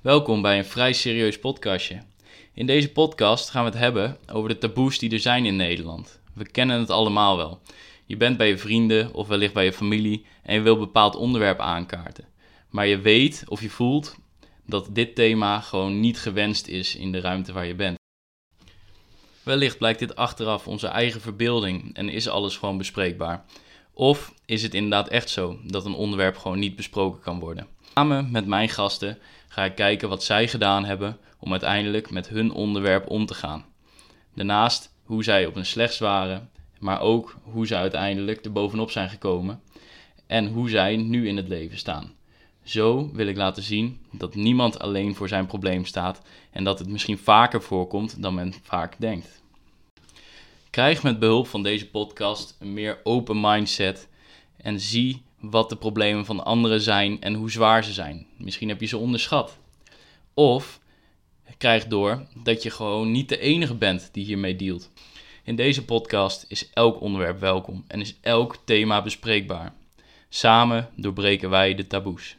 Welkom bij een vrij serieus podcastje. In deze podcast gaan we het hebben over de taboes die er zijn in Nederland. We kennen het allemaal wel. Je bent bij je vrienden of wellicht bij je familie en je wil een bepaald onderwerp aankaarten. Maar je weet of je voelt dat dit thema gewoon niet gewenst is in de ruimte waar je bent. Wellicht blijkt dit achteraf onze eigen verbeelding en is alles gewoon bespreekbaar. Of is het inderdaad echt zo dat een onderwerp gewoon niet besproken kan worden? Samen met mijn gasten ga ik kijken wat zij gedaan hebben om uiteindelijk met hun onderwerp om te gaan. Daarnaast hoe zij op een slechts waren, maar ook hoe ze uiteindelijk er bovenop zijn gekomen en hoe zij nu in het leven staan. Zo wil ik laten zien dat niemand alleen voor zijn probleem staat en dat het misschien vaker voorkomt dan men vaak denkt. Krijg met behulp van deze podcast een meer open mindset en zie wat de problemen van anderen zijn en hoe zwaar ze zijn. Misschien heb je ze onderschat. Of krijg door dat je gewoon niet de enige bent die hiermee dealt. In deze podcast is elk onderwerp welkom en is elk thema bespreekbaar. Samen doorbreken wij de taboes.